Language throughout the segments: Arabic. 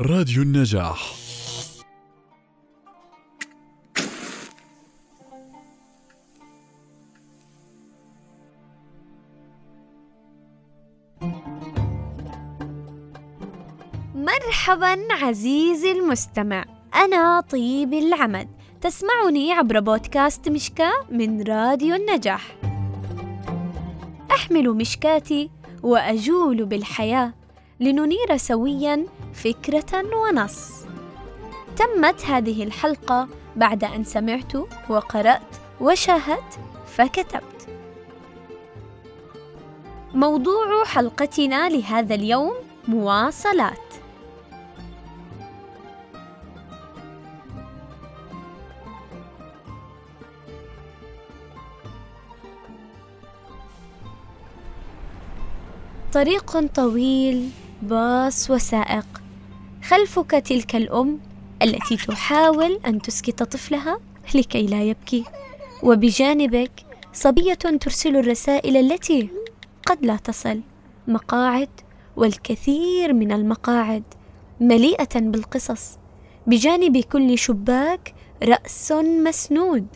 راديو النجاح. مرحبا عزيزي المستمع. أنا طيب العمد تسمعني عبر بودكاست مشكاة من راديو النجاح. أحمل مشكاتي وأجول بالحياة. لننير سويا فكرة ونص. تمت هذه الحلقة بعد أن سمعت وقرأت وشاهدت فكتبت. موضوع حلقتنا لهذا اليوم مواصلات. طريق طويل باص وسائق. خلفك تلك الأم التي تحاول أن تسكت طفلها لكي لا يبكي. وبجانبك صبية ترسل الرسائل التي قد لا تصل. مقاعد والكثير من المقاعد مليئة بالقصص. بجانب كل شباك رأس مسنود.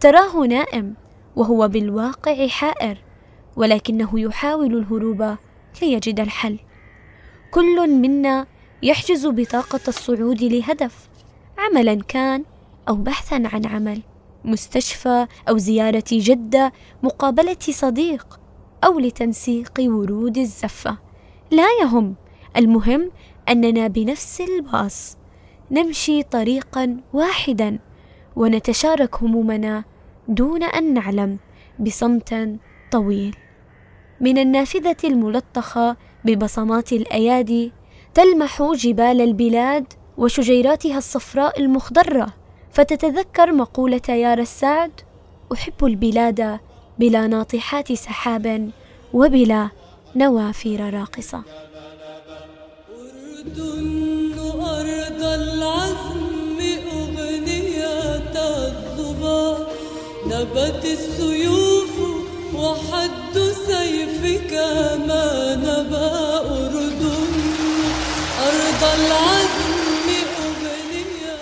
تراه نائم وهو بالواقع حائر ولكنه يحاول الهروب ليجد الحل. كل منا يحجز بطاقة الصعود لهدف عملا كان أو بحثا عن عمل مستشفى أو زيارة جدة مقابلة صديق أو لتنسيق ورود الزفة. لا يهم المهم أننا بنفس الباص نمشي طريقا واحدا ونتشارك همومنا دون أن نعلم بصمت طويل. من النافذة الملطخة ببصمات الأيادي تلمح جبال البلاد وشجيراتها الصفراء المخضرة فتتذكر مقولة يا رساد أحب البلاد بلا ناطحات سحاب وبلا نوافير أردن أرض العزم أغنية نبت السيوف وحد سيفك ما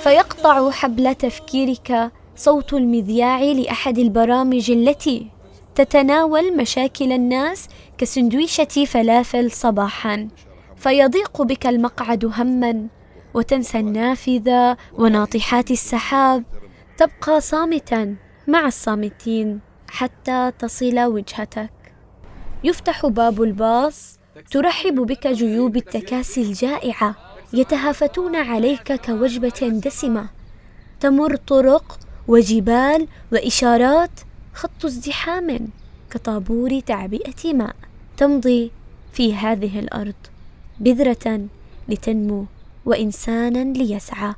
فيقطع حبل تفكيرك صوت المذياع لأحد البرامج التي تتناول مشاكل الناس كسندويشة فلافل صباحا. فيضيق بك المقعد هما وتنسى النافذة وناطحات السحاب. تبقى صامتا مع الصامتين حتى تصل وجهتك. يفتح باب الباص ترحب بك جيوب التكاسي الجائعة. يتهافتون عليك كوجبة دسمة. تمر طرق وجبال وإشارات خط ازدحام كطابور تعبئة ماء. تمضي في هذه الأرض بذرة لتنمو وإنسانا ليسعى.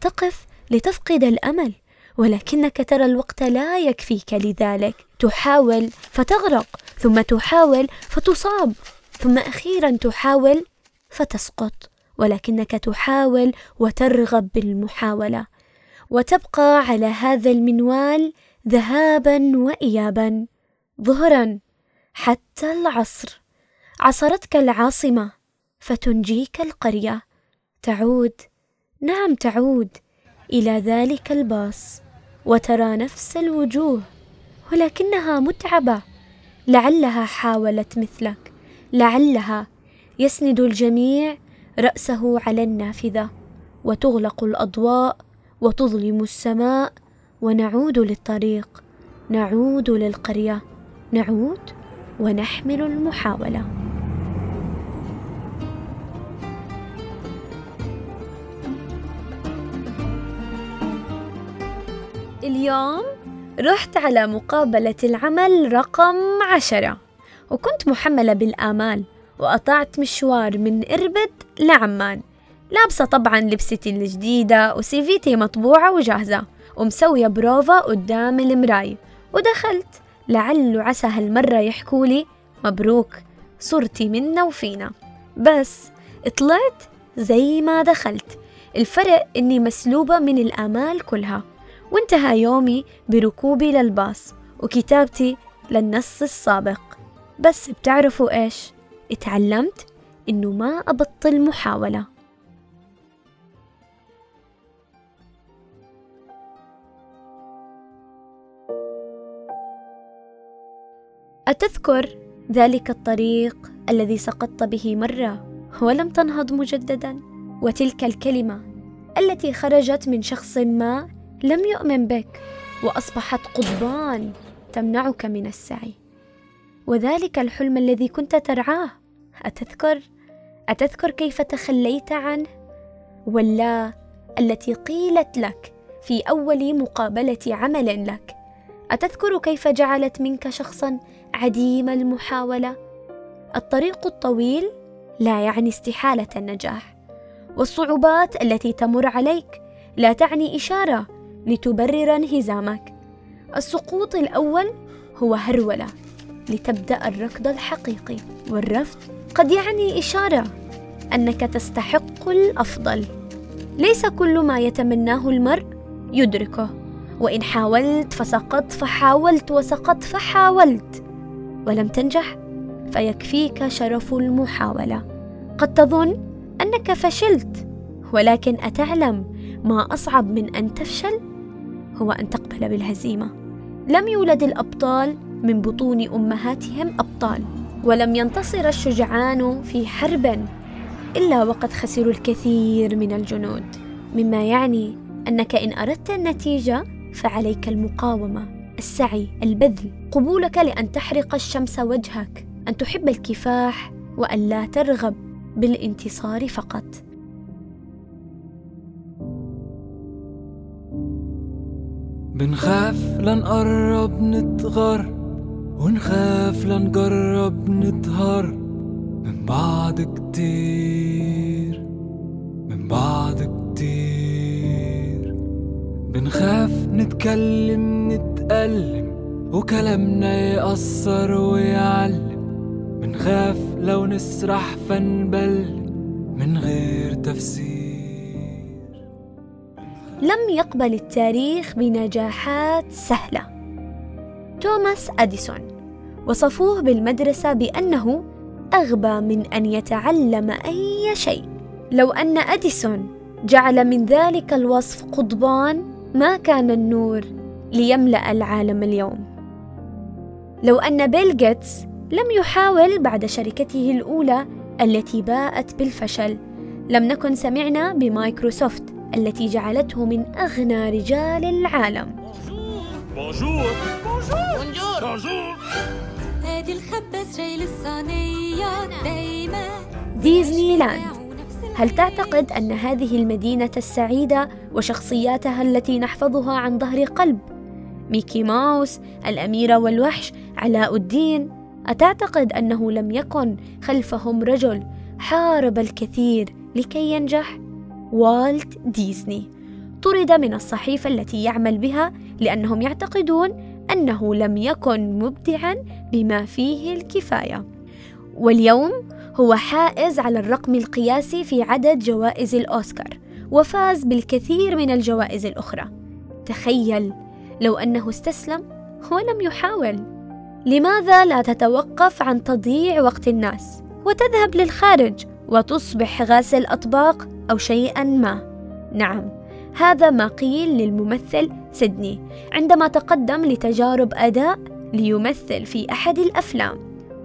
تقف لتفقد الأمل ولكنك ترى الوقت لا يكفيك لذلك. تحاول فتغرق ثم تحاول فتصاب ثم أخيرا تحاول فتسقط. ولكنك تحاول وترغب بالمحاولة وتبقى على هذا المنوال ذهابا وايابا. ظهرا حتى العصر. عصرتك العاصمة فتنجيك القرية. تعود نعم تعود إلى ذلك الباص وترى نفس الوجوه ولكنها متعبة. لعلها حاولت مثلك لعلها يسند الجميع رأسه على النافذة وتغلق الأضواء وتظلم السماء ونعود للطريق نعود للقرية نعود ونحمل المحاولة. اليوم رحت على مقابلة العمل رقم عشرة وكنت محملة بالآمال وقطعت مشوار من إربد لعمان. لابسة طبعا لبستي الجديدة و CV تي مطبوعة وجاهزة. ومسوية بروفا قدام المراي. ودخلت. لعل وعسى هالمرة يحكولي مبروك صرتي منا وفينا. بس طلعت زي ما دخلت. الفرق إني مسلوبة من الآمال كلها. وانتهى يومي بركوبي للباص وكتابتي للنص السابق. بس بتعرفوا إيش؟ اتعلمت إنه ما أبطل محاولة. أتذكر ذلك الطريق الذي سقطت به مرة ولم تنهض مجددا وتلك الكلمة التي خرجت من شخص ما لم يؤمن بك وأصبحت قضبان تمنعك من السعي. وذلك الحلم الذي كنت ترعاه. أتذكر أتذكر كيف تخليت عنه ولا التي قيلت لك في أول مقابلة عمل لك؟ أتذكر كيف جعلت منك شخصا عديم المحاولة؟ الطريق الطويل لا يعني استحالة النجاح والصعوبات التي تمر عليك لا تعني إشارة لتبرر انهزامك. السقوط الأول هو هرولة لتبدأ الركض الحقيقي والرفض قد يعني إشارة أنك تستحق الأفضل. ليس كل ما يتمناه المرء يدركه. وإن حاولت فسقطت فحاولت وسقطت فحاولت. ولم تنجح فيكفيك شرف المحاولة. قد تظن أنك فشلت ولكن أتعلم ما أصعب من أن تفشل؟ هو أن تقبل بالهزيمة. لم يولد الأبطال من بطون أمهاتهم أبطال. ولم ينتصر الشجعان في حرب إلا وقد خسروا الكثير من الجنود. مما يعني أنك إن أردت النتيجة فعليك المقاومة السعي البذل. قبولك لأن تحرق الشمس وجهك أن تحب الكفاح وأن لا ترغب بالانتصار فقط. بنخاف لنقرب نتغر. ونخاف لنجرب نطهر من بعض كتير من بعض كتير. بنخاف نتكلم نتألم وكلامنا يأثر ويعلم. بنخاف لو نسرح فنبل من غير تفسير. لم يقبل التاريخ بنجاحات سهلة. توماس أديسون. وصفوه بالمدرسة بأنه أغبى من أن يتعلم أي شيء. لو أن أديسون جعل من ذلك الوصف قضبان ما كان النور ليملأ العالم اليوم. لو أن بيل جيتس لم يحاول بعد شركته الأولى التي باءت بالفشل لم نكن سمعنا بمايكروسوفت التي جعلته من أغنى رجال العالم. bonjour bonjour bonjour هادي الخباز جاي للصينية دايما. ديزني لاند هل تعتقد أن هذه المدينة السعيدة وشخصياتها التي نحفظها عن ظهر قلب؟ ميكي ماوس الأميرة والوحش علاء الدين. أتعتقد أنه لم يكن خلفهم رجل حارب الكثير لكي ينجح؟ والت ديزني. طرد من الصحيفة التي يعمل بها لأنهم يعتقدون أنه لم يكن مبدعا بما فيه الكفاية. واليوم هو حائز على الرقم القياسي في عدد جوائز الأوسكار وفاز بالكثير من الجوائز الأخرى. تخيل لو أنه استسلم ولم يحاول. لماذا لا تتوقف عن تضييع وقت الناس وتذهب للخارج وتصبح غاسل أطباق أو شيئا ما؟ نعم هذا ما قيل للممثل سيدني عندما تقدم لتجارب أداء ليمثل في أحد الأفلام.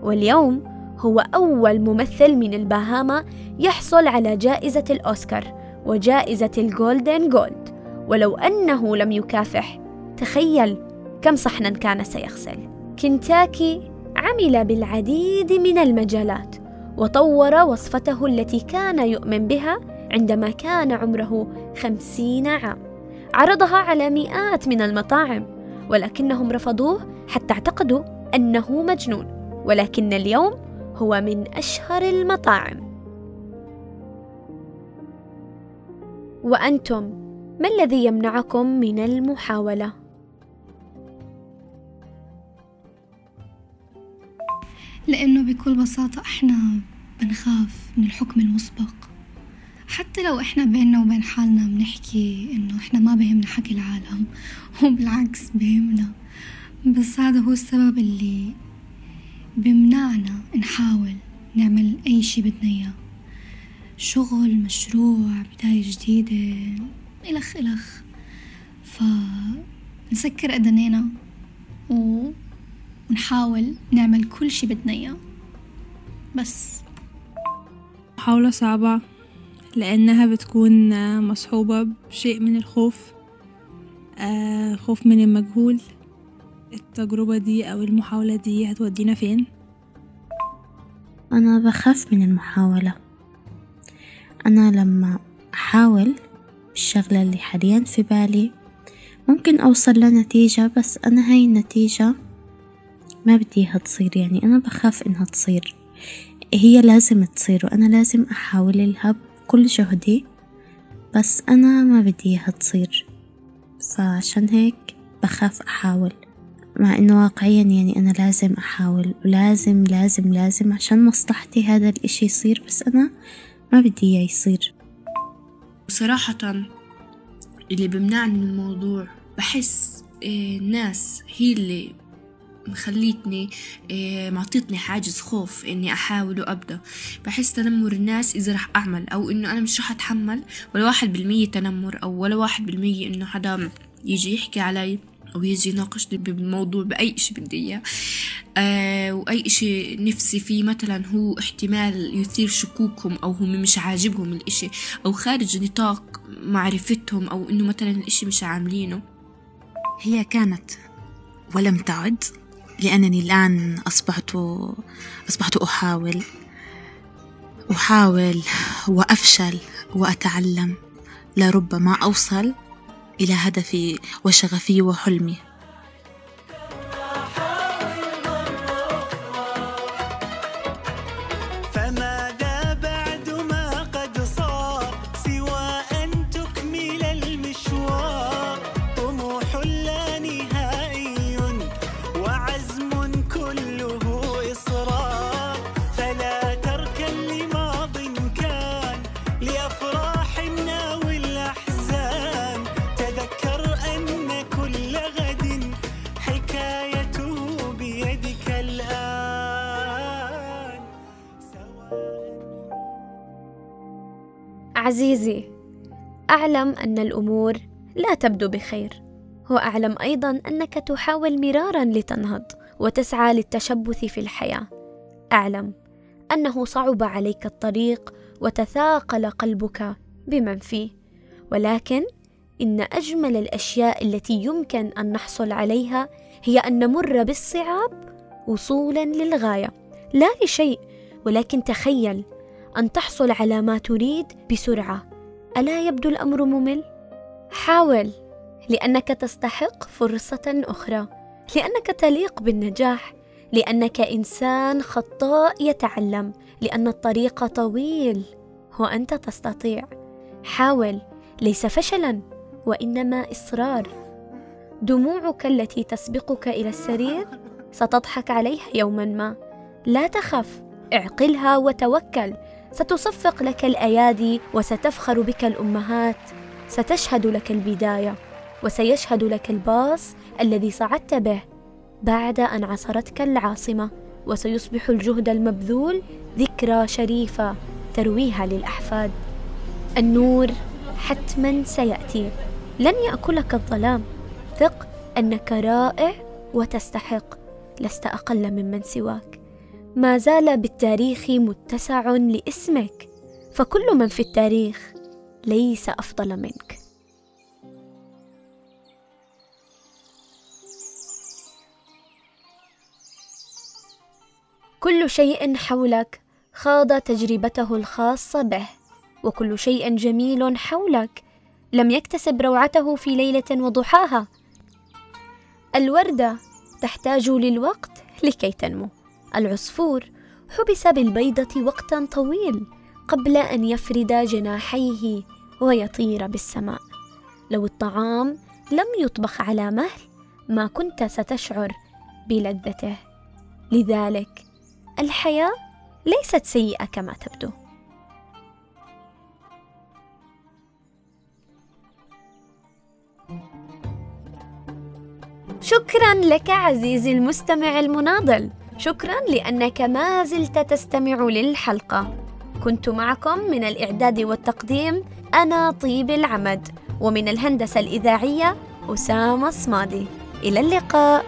واليوم هو أول ممثل من الباهاما يحصل على جائزة الأوسكار وجائزة ال Golden Globe. ولو أنه لم يكافح تخيل كم صحنا كان سيغسل. كنتاكي عمل بالعديد من المجالات وطور وصفته التي كان يؤمن بها عندما كان عمره خمسين عام. عرضها على مئات من المطاعم ولكنهم رفضوه حتى اعتقدوا أنه مجنون ولكن اليوم هو من أشهر المطاعم. وأنتم ما الذي يمنعكم من المحاولة؟ لأنه بكل بساطة إحنا بنخاف من الحكم المسبق. حتى لو إحنا بيننا وبين حالنا بنحكي إنه إحنا ما بهمنا حكي العالم وبالعكس بهمنا. بس هذا هو السبب اللي بمنعنا نحاول نعمل أي شي بدنا إياه. شغل مشروع بداية جديدة إلخ إلخ. فنسكر أدنينا و... ونحاول نعمل كل شي بدنا إياه. بس. محاولة صعبة. لأنها بتكون مصحوبة بشيء من الخوف آه، خوف من المجهول. التجربة دي أو المحاولة دي هتودينا فين؟ أنا بخاف من المحاولة. أنا لما أحاول بالشغلة اللي حاليا في بالي ممكن أوصل لنتيجة بس أنا هاي النتيجة ما بدي إياها تصير. يعني أنا بخاف إنها تصير. هي لازم تصير وأنا لازم أحاول لها بكل جهدي بس أنا ما بدي إياها تصير. فعشان هيك بخاف أحاول. مع إنه واقعيا يعني أنا لازم أحاول ولازم لازم لازم عشان مصلحتي هذا الإشي يصير بس أنا ما بدي إياه يصير. وصراحة اللي بمنعني من الموضوع بحس الناس هي اللي مخليتني معطيتني حاجز خوف إني أحاول وأبدأ. بحس تنمر الناس إذا رح أعمل أو إنه أنا مش رح أتحمل ولا واحد بالمية تنمر أو ولا واحد بالمية إنه حدا يجي يحكي علي أو يجي يناقشني بالموضوع بأي إشي بدي إياه. آه وأي إشي نفسي فيه مثلا هو احتمال يثير شكوكهم أو هم مش عاجبهم الإشي أو خارج نطاق معرفتهم أو إنه مثلا الإشي مش عاملينه. هي كانت ولم تعد لأنني الآن أصبحت أصبحت أحاول أحاول وأفشل وأتعلم. لربما أوصل إلى هدفي وشغفي وحلمي. عزيزي أعلم أن الأمور لا تبدو بخير وأعلم أيضا أنك تحاول مرارا لتنهض وتسعى للتشبث في الحياة. أعلم أنه صعب عليك الطريق وتثاقل قلبك بمن فيه ولكن إن أجمل الأشياء التي يمكن أن نحصل عليها هي أن نمر بالصعاب وصولا للغاية. لا لشيء ولكن تخيل أن تحصل على ما تريد بسرعة. ألا يبدو الأمر ممل؟ حاول لأنك تستحق فرصة أخرى لأنك تليق بالنجاح لأنك إنسان خطاء يتعلم لأن الطريق طويل وأنت تستطيع. حاول ليس فشلا وإنما إصرار. دموعك التي تسبقك إلى السرير ستضحك عليها يوما ما. لا تخف اعقلها وتوكل. ستصفق لك الأيادي وستفخر بك الأمهات. ستشهد لك البداية وسيشهد لك الباص الذي صعدت به بعد أن عصرتك العاصمة وسيصبح الجهد المبذول ذكرى شريفة ترويها للأحفاد. النور حتما سيأتي. لن يأكلك الظلام. ثق أنك رائع وتستحق. لست أقل ممن سواك. ما زال بالتاريخ متسع لاسمك فكل من في التاريخ ليس أفضل منك. كل شيء حولك خاض تجربته الخاصة به وكل شيء جميل حولك لم يكتسب روعته في ليلة وضحاها. الوردة تحتاج للوقت لكي تنمو. العصفور. حبس بالبيضة وقتا طويل قبل أن يفرد جناحيه ويطير بالسماء. لو الطعام لم يطبخ على مهل ما كنت ستشعر بلذته. لذلك الحياة ليست سيئة كما تبدو. شكرا لك عزيزي المستمع المناضل. شكرا لأنك ما زلت تستمع للحلقة. كنت معكم من الإعداد والتقديم أنا طيب العمد ومن الهندسة الإذاعية أسامة صمادي. إلى اللقاء.